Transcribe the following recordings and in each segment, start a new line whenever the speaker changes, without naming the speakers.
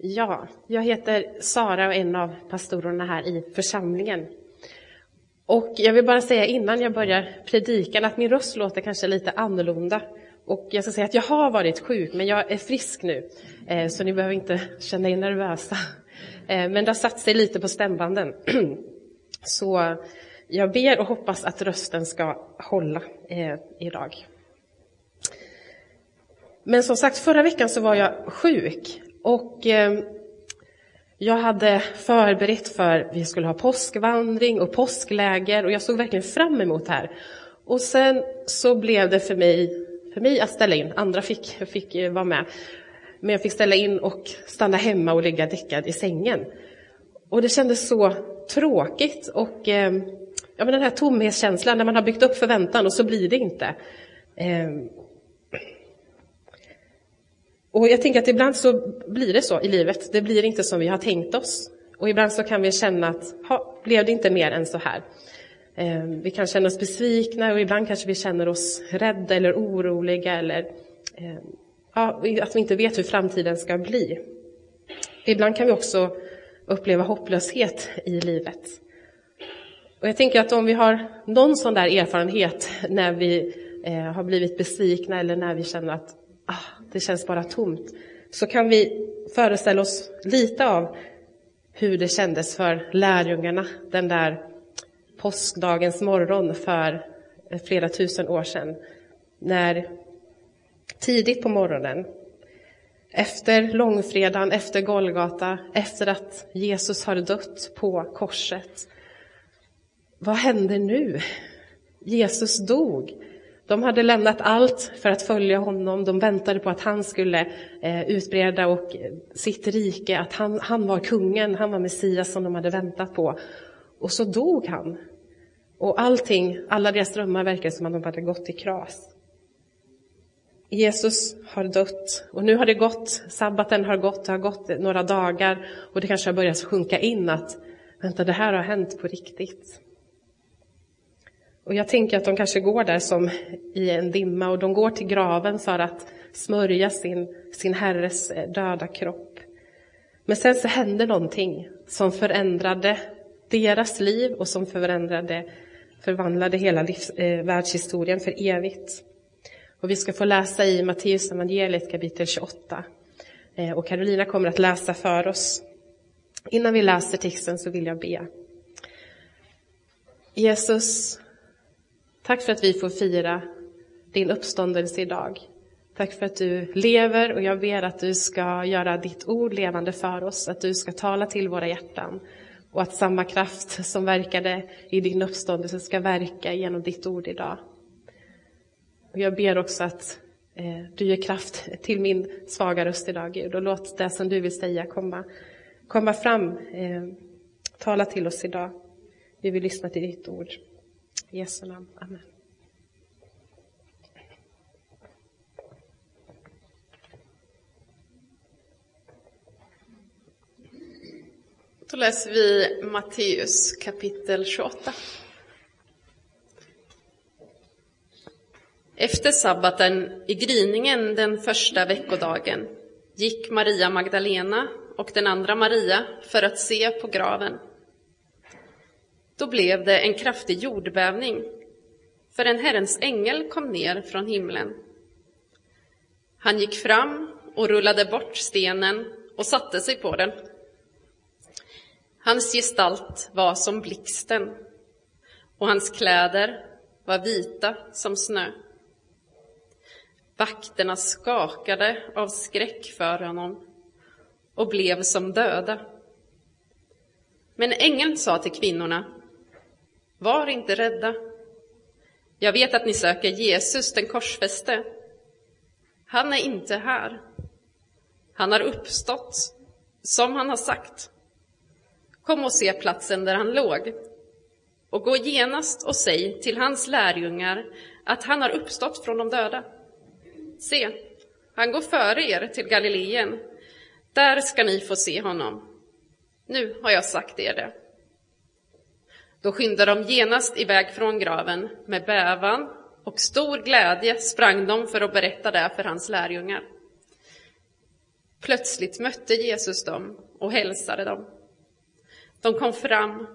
Ja, jag heter Sara och är en av pastorerna här i församlingen. Och jag vill bara säga innan jag börjar predikan att min röst låter kanske lite annorlunda. Och jag ska säga att jag har varit sjuk, men jag är frisk nu. Eh, så ni behöver inte känna er nervösa. Eh, men det har satt sig lite på stämbanden. Så jag ber och hoppas att rösten ska hålla eh, idag. Men som sagt, förra veckan så var jag sjuk och eh, jag hade förberett för vi skulle ha påskvandring och påskläger och jag såg verkligen fram emot det här. Och sen så blev det för mig, för mig att ställa in, andra fick, fick eh, vara med. Men jag fick ställa in och stanna hemma och ligga däckad i sängen. Och det kändes så tråkigt och eh, ja, men den här tomhetskänslan när man har byggt upp förväntan och så blir det inte. Eh, och jag tänker att ibland så blir det så i livet. Det blir inte som vi har tänkt oss. Och ibland så kan vi känna att, ha, blev det inte mer än så här? Eh, vi kan känna oss besvikna och ibland kanske vi känner oss rädda eller oroliga eller eh, ja, att vi inte vet hur framtiden ska bli. Ibland kan vi också uppleva hopplöshet i livet. Och jag tänker att om vi har någon sån där erfarenhet när vi eh, har blivit besvikna eller när vi känner att ah, det känns bara tomt, så kan vi föreställa oss lite av hur det kändes för lärjungarna den där påskdagens morgon för eh, flera tusen år sedan. När tidigt på morgonen, efter långfredagen, efter Golgata, efter att Jesus har dött på korset. Vad händer nu? Jesus dog. De hade lämnat allt för att följa honom. De väntade på att han skulle eh, utbreda och eh, sitt rike, att han, han var kungen, han var Messias som de hade väntat på. Och så dog han. Och allting, alla deras drömmar verkade som att de hade gått i kras. Jesus har dött och nu har det gått, sabbaten har gått, det har gått några dagar och det kanske har börjat sjunka in att vänta, det här har hänt på riktigt. Och jag tänker att de kanske går där som i en dimma och de går till graven för att smörja sin, sin herres eh, döda kropp. Men sen så hände någonting som förändrade deras liv och som förändrade, förvandlade hela livs, eh, världshistorien för evigt. Och vi ska få läsa i Matteus evangeliet kapitel 28. Eh, och Carolina kommer att läsa för oss. Innan vi läser texten så vill jag be. Jesus, tack för att vi får fira din uppståndelse idag. Tack för att du lever och jag ber att du ska göra ditt ord levande för oss, att du ska tala till våra hjärtan och att samma kraft som verkade i din uppståndelse ska verka genom ditt ord idag. Och jag ber också att eh, du ger kraft till min svaga röst idag, Gud, och låt det som du vill säga komma, komma fram. Eh, tala till oss idag. Vi vill lyssna till ditt ord. I Jesu namn. Amen.
Då läser vi Matteus kapitel 28. Efter sabbaten i gryningen den första veckodagen gick Maria Magdalena och den andra Maria för att se på graven. Då blev det en kraftig jordbävning, för en Herrens ängel kom ner från himlen. Han gick fram och rullade bort stenen och satte sig på den. Hans gestalt var som blixten och hans kläder var vita som snö. Vakterna skakade av skräck för honom och blev som döda. Men ängeln sa till kvinnorna, var inte rädda. Jag vet att ni söker Jesus, den korsfäste. Han är inte här. Han har uppstått, som han har sagt. Kom och se platsen där han låg och gå genast och säg till hans lärjungar att han har uppstått från de döda. Se, han går före er till Galileen. Där ska ni få se honom. Nu har jag sagt er det. Då skyndade de genast iväg från graven med bävan och stor glädje sprang de för att berätta det för hans lärjungar. Plötsligt mötte Jesus dem och hälsade dem. De kom fram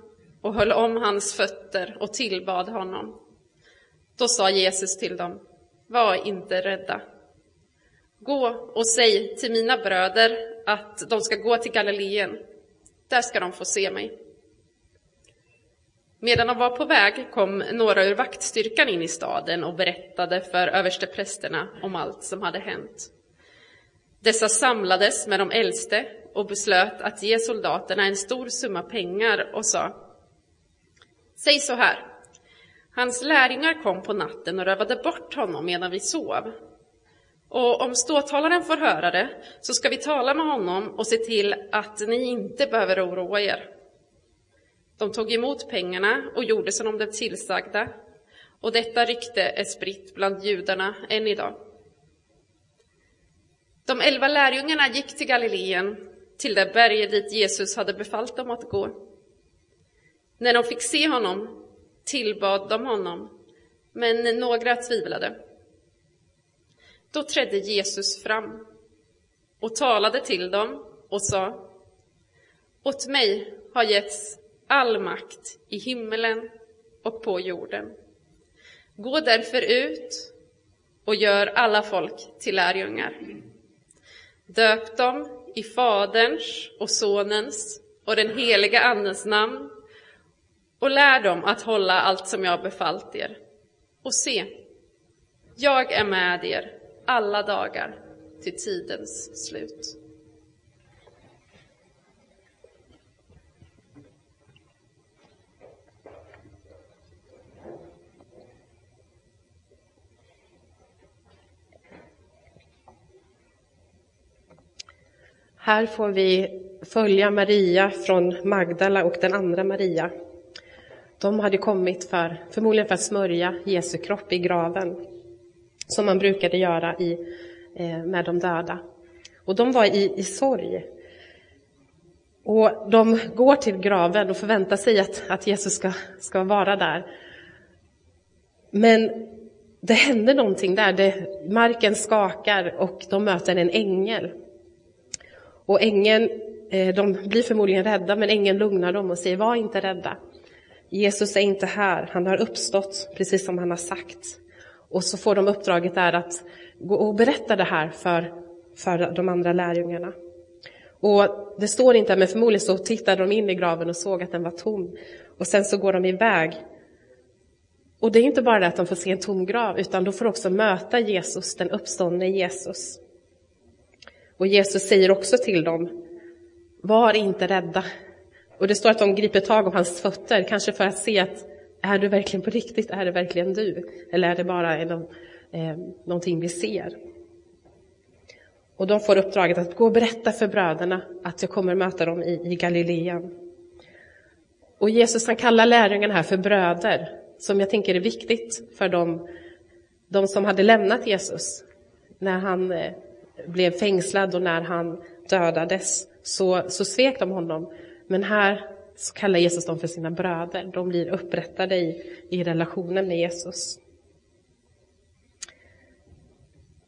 och höll om hans fötter och tillbad honom. Då sa Jesus till dem, var inte rädda. Gå och säg till mina bröder att de ska gå till Galileen. Där ska de få se mig. Medan de var på väg kom några ur vaktstyrkan in i staden och berättade för översteprästerna om allt som hade hänt. Dessa samlades med de äldste och beslöt att ge soldaterna en stor summa pengar och sa Säg så här, hans lärjungar kom på natten och rövade bort honom medan vi sov. Och om ståthållaren får höra det så ska vi tala med honom och se till att ni inte behöver oroa er. De tog emot pengarna och gjorde som de blev tillsagda och detta rykte är spritt bland judarna än idag. De elva lärjungarna gick till Galileen, till det berg dit Jesus hade befallt dem att gå. När de fick se honom tillbad de honom, men några tvivlade. Då trädde Jesus fram och talade till dem och sa Åt mig har getts all makt i himmelen och på jorden. Gå därför ut och gör alla folk till lärjungar. Döp dem i Faderns och Sonens och den heliga Andens namn och lär dem att hålla allt som jag befallt er. Och se, jag är med er alla dagar till tidens slut.
Här får vi följa Maria från Magdala och den andra Maria. De hade kommit för, förmodligen för att smörja Jesu kropp i graven, som man brukade göra i, eh, med de döda. Och de var i, i sorg. Och de går till graven och förväntar sig att, att Jesus ska, ska vara där. Men det händer någonting där, det, marken skakar och de möter en ängel. Och ängeln, eh, de blir förmodligen rädda, men ängeln lugnar dem och säger var inte rädda. Jesus är inte här, han har uppstått precis som han har sagt. Och så får de uppdraget där att gå och berätta det här för, för de andra lärjungarna. Och det står inte, men förmodligen så tittade de in i graven och såg att den var tom. Och sen så går de iväg. Och det är inte bara det att de får se en tom grav, utan de får också möta Jesus, den uppståndne Jesus. Och Jesus säger också till dem, var inte rädda. Och det står att de griper tag om hans fötter, kanske för att se att är du verkligen på riktigt? Är det verkligen du? Eller är det bara en, eh, någonting vi ser? Och de får uppdraget att gå och berätta för bröderna att jag kommer möta dem i, i Galileen. Och Jesus han kallar lärjungarna här för bröder, som jag tänker är viktigt för dem, de som hade lämnat Jesus när han eh, blev fängslad och när han dödades så, så svek de honom. Men här så kallar Jesus dem för sina bröder. De blir upprättade i, i relationen med Jesus.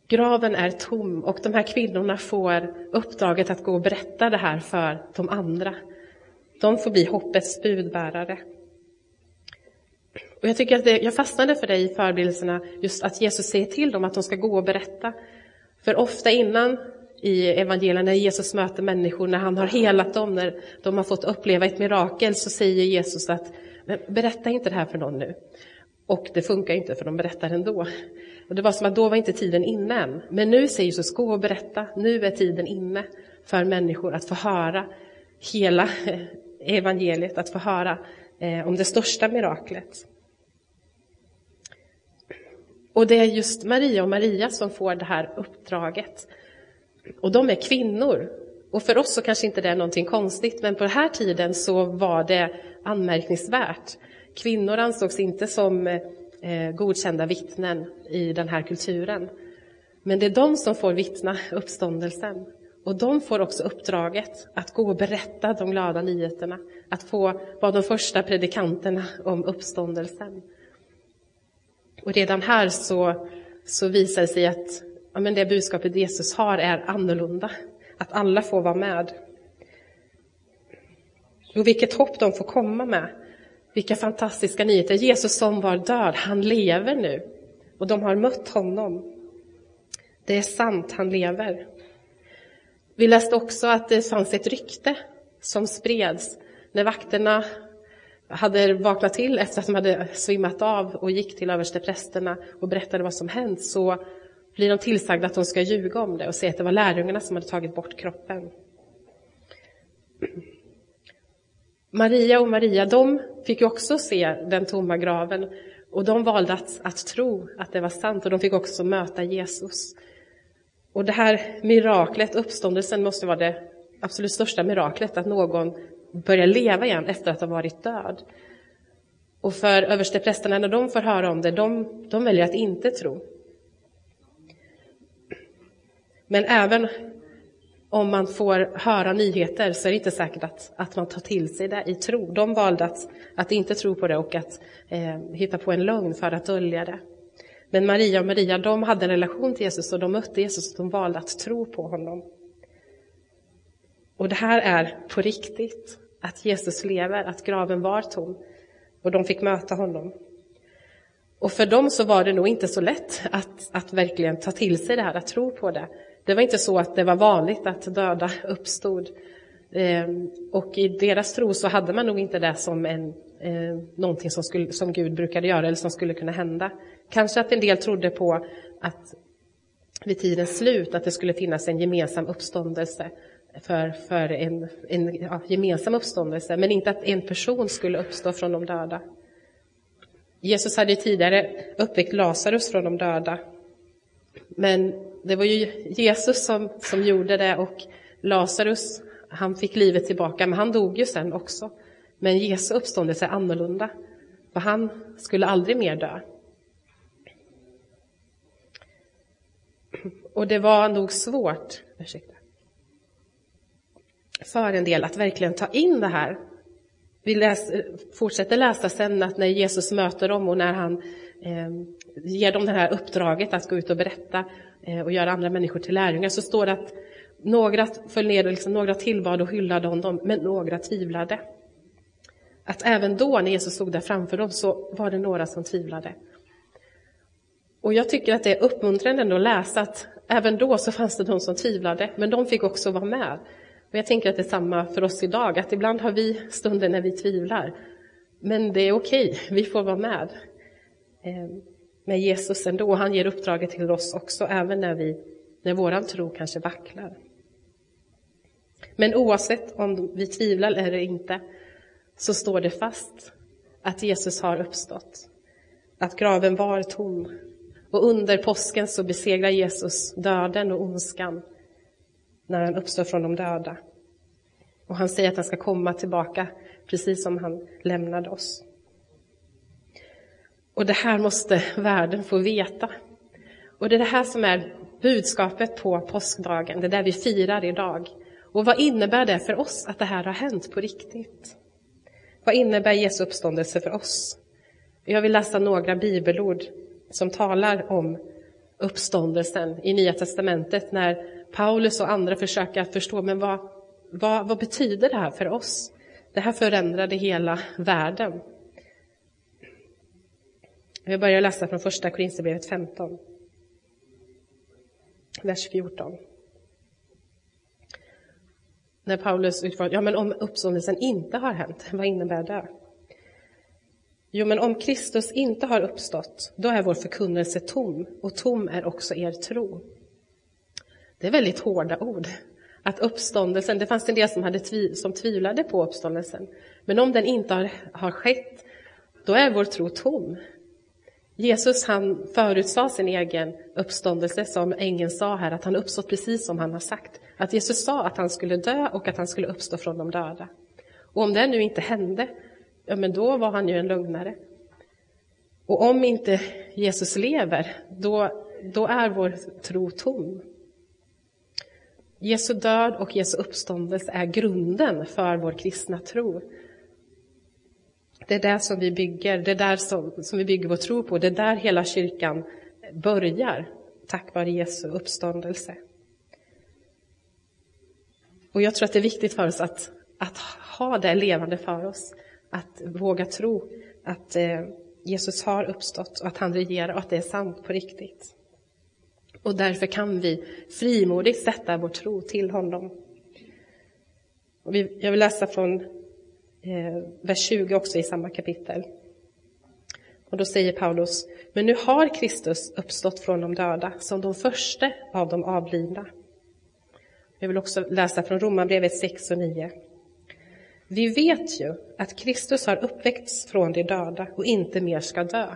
Graven är tom och de här kvinnorna får uppdraget att gå och berätta det här för de andra. De får bli hoppets budbärare. Och jag tycker att det, jag fastnade för det i förberedelserna, just att Jesus säger till dem att de ska gå och berätta. För ofta innan i evangelierna när Jesus möter människor, när han har helat dem, när de har fått uppleva ett mirakel, så säger Jesus att berätta inte det här för någon nu. Och det funkar inte, för de berättar ändå. Och det var som att då var inte tiden inne än. Men nu säger Jesus, gå och berätta, nu är tiden inne för människor att få höra hela evangeliet, att få höra eh, om det största miraklet. Och det är just Maria och Maria som får det här uppdraget. Och de är kvinnor. Och för oss så kanske inte det är någonting konstigt, men på den här tiden så var det anmärkningsvärt. Kvinnor ansågs inte som eh, godkända vittnen i den här kulturen. Men det är de som får vittna uppståndelsen. Och de får också uppdraget att gå och berätta de glada nyheterna, att få vara de första predikanterna om uppståndelsen. Och redan här så, så visar det sig att ja, men det budskapet Jesus har är annorlunda. att alla får vara med. Och vilket hopp de får komma med. Vilka fantastiska nyheter. Jesus som var död, han lever nu. Och de har mött honom. Det är sant, han lever. Vi läste också att det fanns ett rykte som spreds när vakterna hade vaknat till efter att de hade svimmat av och gick till översteprästerna och berättade vad som hänt så blir de tillsagda att de ska ljuga om det och säga att det var lärjungarna som hade tagit bort kroppen. Maria och Maria, de fick ju också se den tomma graven och de valde att, att tro att det var sant och de fick också möta Jesus. Och det här miraklet, uppståndelsen, måste vara det absolut största miraklet, att någon börjar leva igen efter att ha varit död. Och för översteprästerna, när de får höra om det, de, de väljer att inte tro. Men även om man får höra nyheter så är det inte säkert att, att man tar till sig det i tro. De valde att, att inte tro på det och att eh, hitta på en lögn för att dölja det. Men Maria och Maria, de hade en relation till Jesus och de mötte Jesus och de valde att tro på honom. Och det här är på riktigt, att Jesus lever, att graven var tom och de fick möta honom. Och för dem så var det nog inte så lätt att, att verkligen ta till sig det här, att tro på det. Det var inte så att det var vanligt att döda uppstod. Ehm, och i deras tro så hade man nog inte det som en, eh, någonting som, skulle, som Gud brukade göra eller som skulle kunna hända. Kanske att en del trodde på att vid tidens slut att det skulle finnas en gemensam uppståndelse för, för en, en ja, gemensam uppståndelse, men inte att en person skulle uppstå från de döda. Jesus hade tidigare uppväckt Lazarus från de döda. Men det var ju Jesus som, som gjorde det och Lazarus, han fick livet tillbaka, men han dog ju sen också. Men Jesu uppståndelse är annorlunda, för han skulle aldrig mer dö. Och det var nog svårt ursäkta, för en del att verkligen ta in det här. Vi läs, fortsätter läsa sen att när Jesus möter dem och när han eh, ger dem det här uppdraget att gå ut och berätta eh, och göra andra människor till lärjungar så står det att några föll ner, liksom, några tillbad och hyllade honom, men några tvivlade. Att även då när Jesus stod där framför dem så var det några som tvivlade. Och jag tycker att det är uppmuntrande att läsa att även då så fanns det de som tvivlade, men de fick också vara med. Och jag tänker att det är samma för oss idag, att ibland har vi stunder när vi tvivlar. Men det är okej, okay. vi får vara med. Eh, med Jesus ändå, han ger uppdraget till oss också, även när, vi, när våran tro kanske vacklar. Men oavsett om vi tvivlar eller inte, så står det fast att Jesus har uppstått. Att graven var tom. Och under påsken så besegrar Jesus döden och ondskan när han uppstår från de döda. Och han säger att han ska komma tillbaka precis som han lämnade oss. Och det här måste världen få veta. Och det är det här som är budskapet på påskdagen, det är där vi firar idag. Och vad innebär det för oss att det här har hänt på riktigt? Vad innebär Jesu uppståndelse för oss? Jag vill läsa några bibelord som talar om uppståndelsen i Nya Testamentet när Paulus och andra försöker att förstå, men vad, vad, vad betyder det här för oss? Det här förändrade hela världen. Jag börjar läsa från första Korinthierbrevet 15, vers 14. När Paulus utfrågar, ja men om uppståndelsen inte har hänt, vad innebär det? Jo, men om Kristus inte har uppstått, då är vår förkunnelse tom, och tom är också er tro. Det är väldigt hårda ord. Att uppståndelsen, det fanns en del som, hade tvi, som tvivlade på uppståndelsen. Men om den inte har, har skett, då är vår tro tom. Jesus han förutsade sin egen uppståndelse, som ängeln sa här, att han uppstått precis som han har sagt. Att Jesus sa att han skulle dö och att han skulle uppstå från de döda. Och om det nu inte hände, ja men då var han ju en lögnare. Och om inte Jesus lever, då, då är vår tro tom. Jesu död och Jesu uppståndelse är grunden för vår kristna tro. Det är det som vi bygger, det är där som, som vi bygger vår tro på, det är där hela kyrkan börjar, tack vare Jesu uppståndelse. Och jag tror att det är viktigt för oss att, att ha det levande för oss. Att våga tro att eh, Jesus har uppstått och att han regerar och att det är sant på riktigt. Och därför kan vi frimodigt sätta vår tro till honom. Och vi, jag vill läsa från eh, vers 20 också i samma kapitel. Och då säger Paulus, men nu har Kristus uppstått från de döda som de första av de avlidna. Jag vill också läsa från Romarbrevet 6 och 9. Vi vet ju att Kristus har uppväckts från de döda och inte mer ska dö.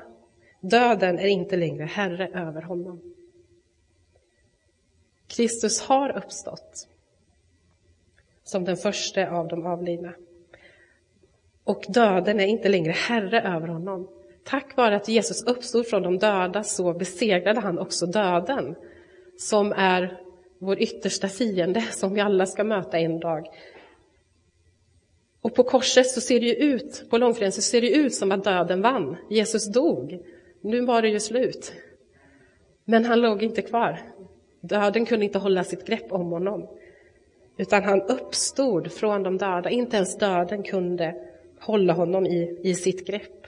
Döden är inte längre herre över honom. Kristus har uppstått som den första av de avlidna. Och döden är inte längre herre över honom. Tack vare att Jesus uppstod från de döda så besegrade han också döden, som är vår yttersta fiende som vi alla ska möta en dag. Och på korset så ser det ju ut, på långfredagen så ser det ut som att döden vann. Jesus dog. Nu var det ju slut. Men han låg inte kvar. Döden kunde inte hålla sitt grepp om honom. Utan han uppstod från de döda. Inte ens döden kunde hålla honom i, i sitt grepp.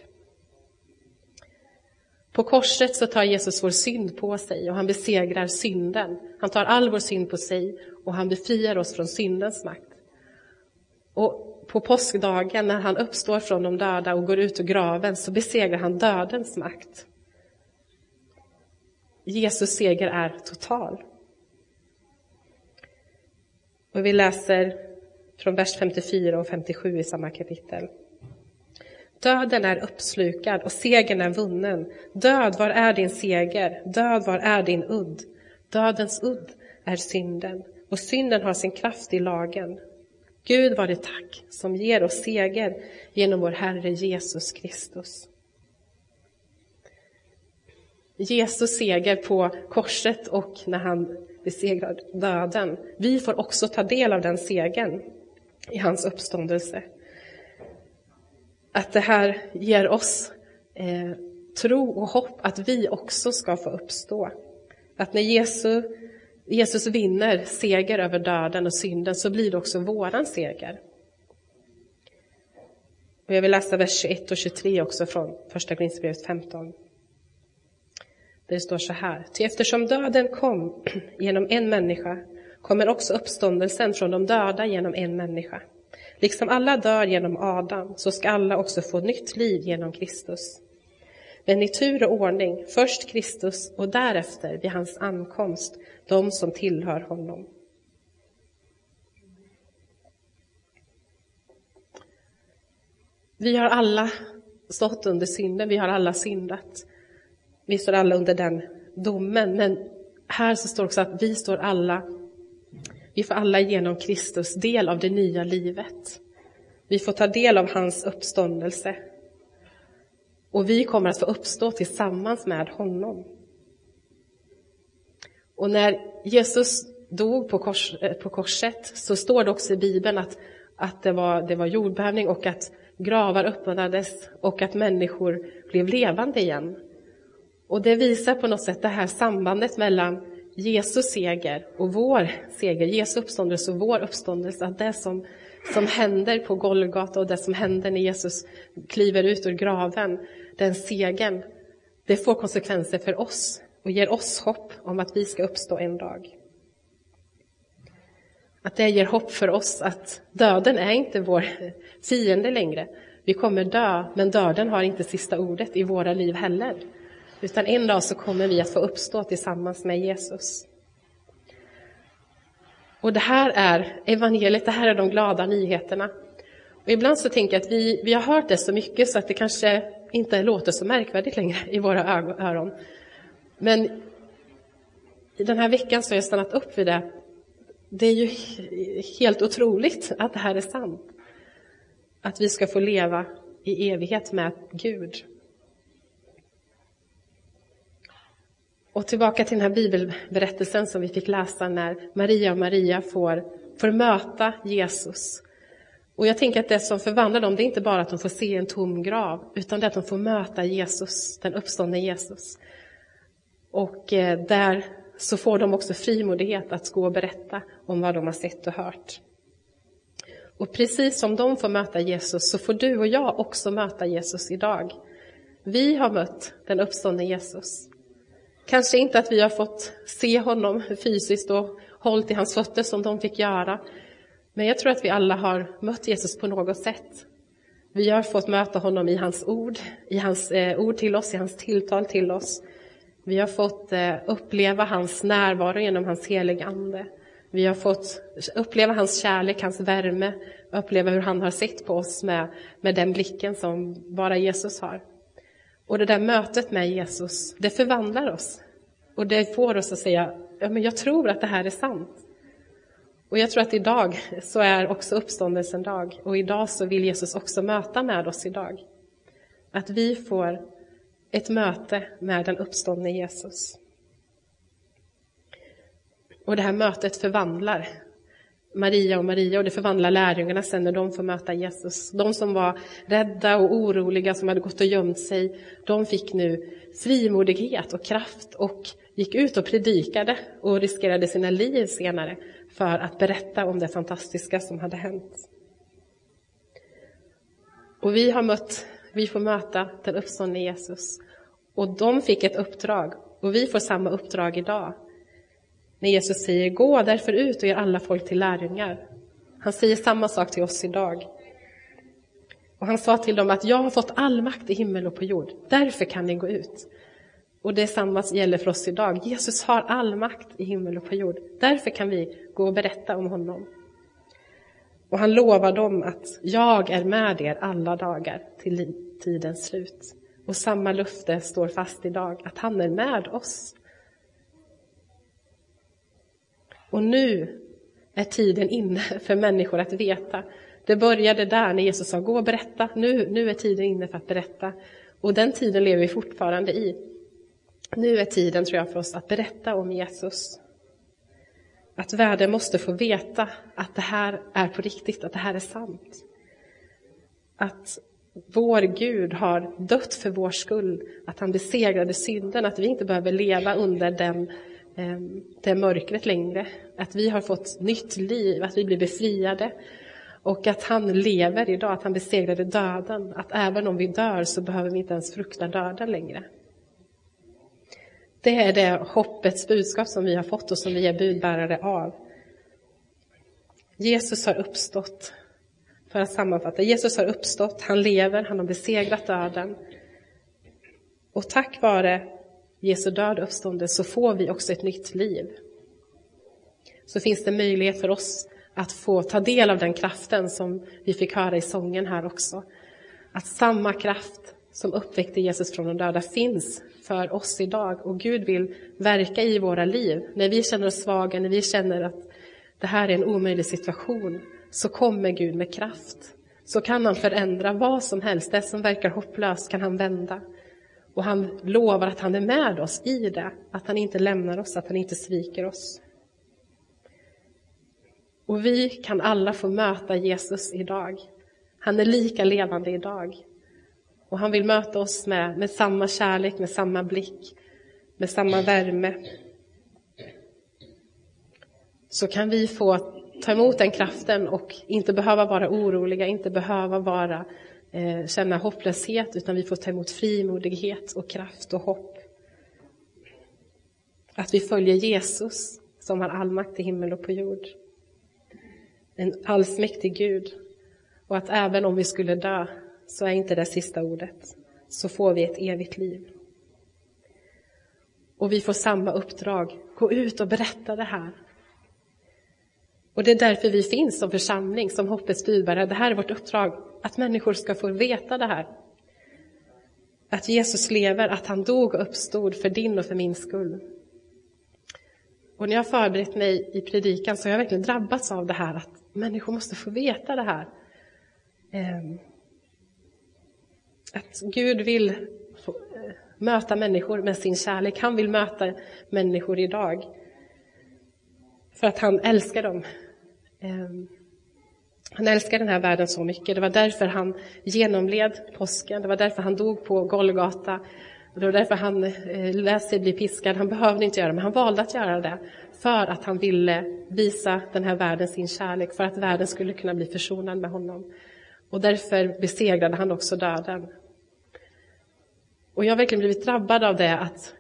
På korset så tar Jesus vår synd på sig och han besegrar synden. Han tar all vår synd på sig och han befriar oss från syndens makt. Och på påskdagen när han uppstår från de döda och går ut ur graven så besegrar han dödens makt. Jesus seger är total. Och vi läser från vers 54 och 57 i samma kapitel. Döden är uppslukad och segern är vunnen. Död, var är din seger? Död, var är din udd? Dödens udd är synden och synden har sin kraft i lagen. Gud var det tack som ger oss seger genom vår Herre Jesus Kristus. Jesus seger på korset och när han besegrar döden. Vi får också ta del av den segern i hans uppståndelse. Att det här ger oss eh, tro och hopp att vi också ska få uppstå. Att när Jesus, Jesus vinner seger över döden och synden så blir det också våran seger. Och jag vill läsa vers 21 och 23 också från första Korinthierbrevet 15. Där det står så här. Ty eftersom döden kom genom en människa kommer också uppståndelsen från de döda genom en människa. Liksom alla dör genom Adam så ska alla också få nytt liv genom Kristus. Men i tur och ordning, först Kristus och därefter vid hans ankomst de som tillhör honom. Vi har alla stått under synden, vi har alla syndat. Vi står alla under den domen, men här så står också att vi står alla, vi får alla genom Kristus del av det nya livet. Vi får ta del av hans uppståndelse. Och vi kommer att få uppstå tillsammans med honom. Och när Jesus dog på, kors, eh, på korset så står det också i Bibeln att, att det, var, det var jordbävning och att gravar öppnades och att människor blev levande igen. Och det visar på något sätt det här sambandet mellan Jesus seger och vår seger, Jesu uppståndelse och vår uppståndelse, att det som, som händer på Golgata och det som händer när Jesus kliver ut ur graven, den segern, det får konsekvenser för oss och ger oss hopp om att vi ska uppstå en dag. Att det ger hopp för oss att döden är inte vår fiende längre. Vi kommer dö, men döden har inte sista ordet i våra liv heller. Utan en dag så kommer vi att få uppstå tillsammans med Jesus. Och det här är evangeliet, det här är de glada nyheterna. Och ibland så tänker jag att vi, vi har hört det så mycket så att det kanske inte låter så märkvärdigt längre i våra öron. Men i den här veckan så har jag stannat upp vid det. Det är ju helt otroligt att det här är sant. Att vi ska få leva i evighet med Gud. Och tillbaka till den här bibelberättelsen som vi fick läsa när Maria och Maria får, får möta Jesus. Och jag tänker att det som förvandlar dem, det är inte bara att de får se en tom grav, utan det är att de får möta Jesus, den uppståndne Jesus. Och eh, där så får de också frimodighet att gå och berätta om vad de har sett och hört. Och precis som de får möta Jesus så får du och jag också möta Jesus idag. Vi har mött den uppståndne Jesus. Kanske inte att vi har fått se honom fysiskt och hållit i hans fötter som de fick göra. Men jag tror att vi alla har mött Jesus på något sätt. Vi har fått möta honom i hans ord, i hans eh, ord till oss, i hans tilltal till oss. Vi har fått eh, uppleva hans närvaro genom hans heliga Ande. Vi har fått uppleva hans kärlek, hans värme, uppleva hur han har sett på oss med, med den blicken som bara Jesus har. Och det där mötet med Jesus, det förvandlar oss. Och det får oss att säga, ja men jag tror att det här är sant. Och jag tror att idag så är också uppståndelsen dag. Och idag så vill Jesus också möta med oss idag. Att vi får ett möte med den uppståndne Jesus. Och det här mötet förvandlar Maria och Maria och det förvandlar lärjungarna sen när de får möta Jesus. De som var rädda och oroliga, som hade gått och gömt sig, de fick nu frimodighet och kraft och gick ut och predikade och riskerade sina liv senare för att berätta om det fantastiska som hade hänt. Och vi har mött, vi får möta den uppståndne Jesus. Och de fick ett uppdrag och vi får samma uppdrag idag. När Jesus säger gå därför ut och gör alla folk till lärjungar. Han säger samma sak till oss idag. Och han sa till dem att jag har fått all makt i himmel och på jord. Därför kan ni gå ut. Och det samma gäller för oss idag. Jesus har all makt i himmel och på jord. Därför kan vi gå och berätta om honom. Och han lovar dem att jag är med er alla dagar till tidens slut. Och samma löfte står fast idag, att han är med oss. Och nu är tiden inne för människor att veta. Det började där när Jesus sa gå och berätta. Nu, nu är tiden inne för att berätta. Och den tiden lever vi fortfarande i. Nu är tiden, tror jag, för oss att berätta om Jesus. Att världen måste få veta att det här är på riktigt, att det här är sant. Att vår Gud har dött för vår skull, att han besegrade synden, att vi inte behöver leva under den, Ehm, det mörkret längre. Att vi har fått nytt liv, att vi blir befriade. Och att han lever idag, att han besegrade döden. Att även om vi dör så behöver vi inte ens frukta döden längre. Det är det hoppets budskap som vi har fått och som vi är budbärare av. Jesus har uppstått. För att sammanfatta, Jesus har uppstått, han lever, han har besegrat döden. Och tack vare Jesu död och uppståndelse så får vi också ett nytt liv. Så finns det möjlighet för oss att få ta del av den kraften som vi fick höra i sången här också. Att samma kraft som uppväckte Jesus från de döda finns för oss idag och Gud vill verka i våra liv. När vi känner oss svaga, när vi känner att det här är en omöjlig situation, så kommer Gud med kraft. Så kan han förändra vad som helst, det som verkar hopplöst kan han vända. Och han lovar att han är med oss i det, att han inte lämnar oss, att han inte sviker oss. Och vi kan alla få möta Jesus idag. Han är lika levande idag. Och han vill möta oss med, med samma kärlek, med samma blick, med samma värme. Så kan vi få ta emot den kraften och inte behöva vara oroliga, inte behöva vara, eh, känna hopplöshet, utan vi får ta emot frimodighet och kraft och hopp. Att vi följer Jesus som har all makt i himmel och på jord. En allsmäktig Gud. Och att även om vi skulle dö så är inte det sista ordet. Så får vi ett evigt liv. Och vi får samma uppdrag. Gå ut och berätta det här. Och det är därför vi finns som församling, som hoppets budbärare. Det här är vårt uppdrag, att människor ska få veta det här. Att Jesus lever, att han dog och uppstod för din och för min skull. Och när jag har förberett mig i predikan så har jag verkligen drabbats av det här att människor måste få veta det här. Ehm, att Gud vill eh, möta människor med sin kärlek. Han vill möta människor idag. För att han älskar dem. Ehm, han älskar den här världen så mycket. Det var därför han genomled påsken. Det var därför han dog på Golgata. Det var därför han eh, lät sig bli piskad. Han behövde inte göra det, men han valde att göra det. för att han ville visa den här världen sin kärlek, för att världen skulle kunna bli försonad med honom. Och därför besegrade han också döden. Och jag har verkligen blivit drabbad av det att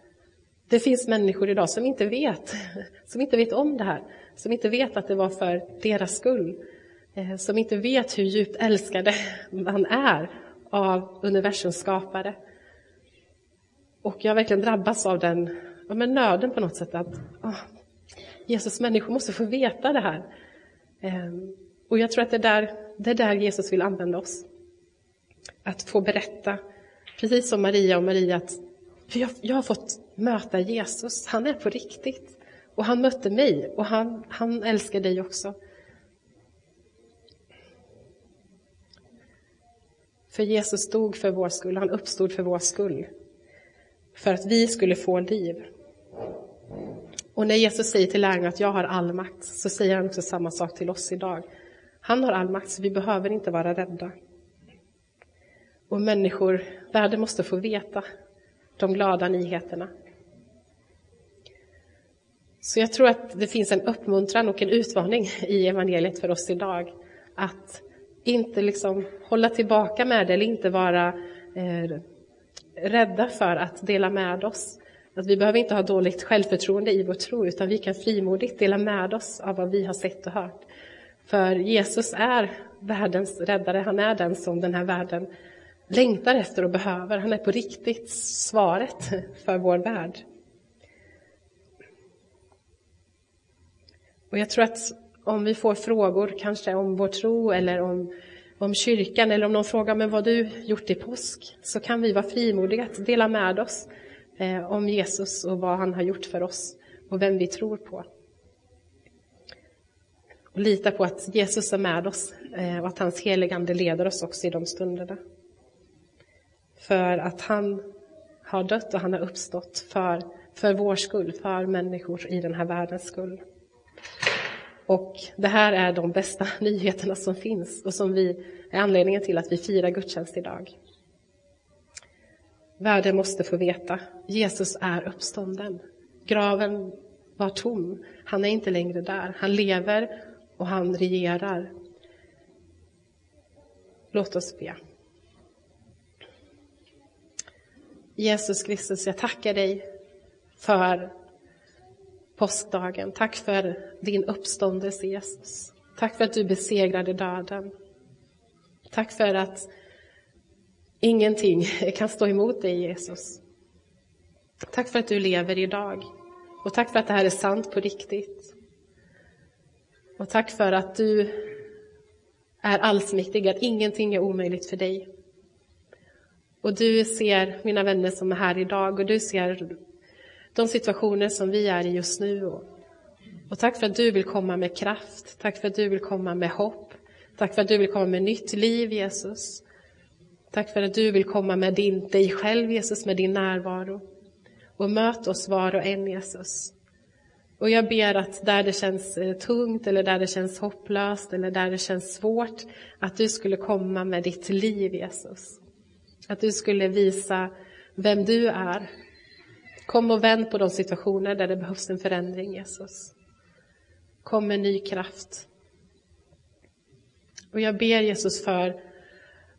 det finns människor idag som inte vet, som inte vet om det här, som inte vet att det var för deras skull, eh, som inte vet hur djupt älskade man är av universums skapare. Och jag har verkligen drabbats av den ja, men nöden på något sätt att oh, Jesus människor måste få veta det här. Ehm, och jag tror att det är, där, det är där Jesus vill använda oss. Att få berätta, precis som Maria och Maria, att jag, jag har fått möta Jesus, han är på riktigt. Och han mötte mig och han, han älskar dig också. För Jesus dog för vår skull, han uppstod för vår skull. För att vi skulle få liv. Och när Jesus säger till lärjungarna att jag har all makt, så säger han också samma sak till oss idag. Han har all makt, så vi behöver inte vara rädda. Och människor, världen måste få veta de glada nyheterna. Så jag tror att det finns en uppmuntran och en utmaning i evangeliet för oss idag. Att inte liksom hålla tillbaka med det eller inte vara eh, rädda för att dela med oss. Att vi behöver inte ha dåligt självförtroende i vår tro, utan vi kan frimodigt dela med oss av vad vi har sett och hört. För Jesus är världens räddare, han är den som den här världen längtar efter och behöver. Han är på riktigt svaret för vår värld. Och jag tror att om vi får frågor, kanske om vår tro eller om, om kyrkan, eller om någon frågar men vad du gjort i påsk, så kan vi vara frimodiga att dela med oss eh, om Jesus och vad han har gjort för oss och vem vi tror på. Och lita på att Jesus är med oss eh, och att hans heligande leder oss också i de stunderna. För att han har dött och han har uppstått för, för vår skull, för människor i den här världens skull. Och det här är de bästa nyheterna som finns och som vi är anledningen till att vi firar gudstjänst idag. Världen måste få veta, Jesus är uppstånden. Graven var tom, han är inte längre där. Han lever och han regerar. Låt oss be. Jesus Kristus, jag tackar dig för påskdagen. Tack för din uppståndelse, Jesus. Tack för att du besegrade döden. Tack för att ingenting kan stå emot dig, Jesus. Tack för att du lever idag. Och tack för att det här är sant på riktigt. Och tack för att du är allsmäktig, att ingenting är omöjligt för dig. Och du ser mina vänner som är här idag och du ser de situationer som vi är i just nu. Och, och tack för att du vill komma med kraft. Tack för att du vill komma med hopp. Tack för att du vill komma med nytt liv, Jesus. Tack för att du vill komma med din, dig själv, Jesus, med din närvaro. Och möt oss var och en, Jesus. Och jag ber att där det känns eh, tungt eller där det känns hopplöst eller där det känns svårt, att du skulle komma med ditt liv, Jesus. Att du skulle visa vem du är. Kom och vänd på de situationer där det behövs en förändring, Jesus. Kom med ny kraft. Och jag ber Jesus för,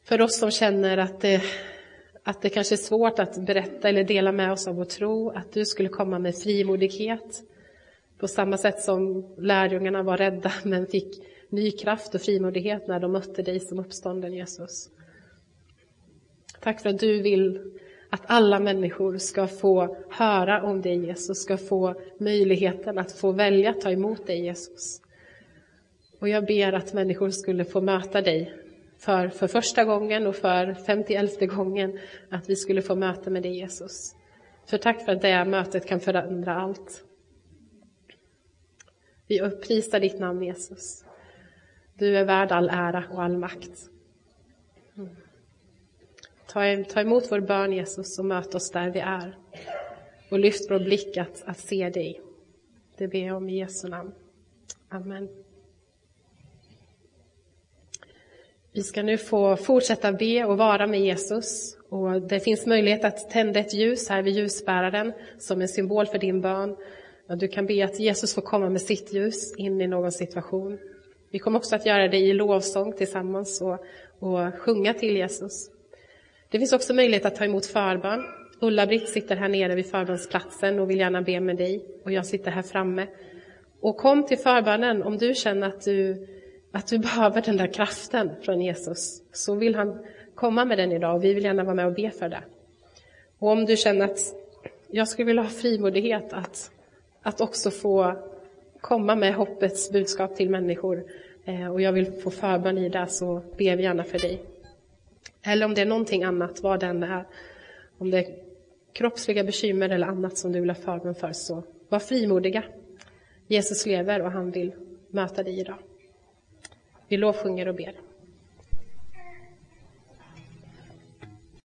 för oss som känner att det, att det kanske är svårt att berätta eller dela med oss av vår tro, att du skulle komma med frimodighet. På samma sätt som lärjungarna var rädda men fick ny kraft och frimodighet när de mötte dig som uppstånden Jesus. Tack för att du vill att alla människor ska få höra om dig Jesus, ska få möjligheten att få välja att ta emot dig Jesus. Och jag ber att människor skulle få möta dig för, för första gången och för femtioelfte gången, att vi skulle få möta med dig Jesus. För tack för att det mötet kan förändra allt. Vi upprisar ditt namn Jesus. Du är värd all ära och all makt. Ta, ta emot vår bön Jesus och möt oss där vi är. Och lyft vår blick att, att se dig. Det ber jag om i Jesu namn. Amen. Vi ska nu få fortsätta be och vara med Jesus. Och det finns möjlighet att tända ett ljus här vid ljusbäraren som en symbol för din bön. Du kan be att Jesus får komma med sitt ljus in i någon situation. Vi kommer också att göra det i lovsång tillsammans och, och sjunga till Jesus. Det finns också möjlighet att ta emot förbön. Ulla-Britt sitter här nere vid förbönsplatsen och vill gärna be med dig. Och jag sitter här framme. Och kom till förbönen om du känner att du, att du behöver den där kraften från Jesus. Så vill han komma med den idag och vi vill gärna vara med och be för det. Och om du känner att jag skulle vilja ha frimodighet att, att också få komma med hoppets budskap till människor eh, och jag vill få förbön i det så ber vi gärna för dig. Eller om det är någonting annat, vad det än är. Om det är kroppsliga bekymmer eller annat som du vill ha förbön för, så var frimodiga. Jesus lever och han vill möta dig idag. Vi lovsjunger och ber.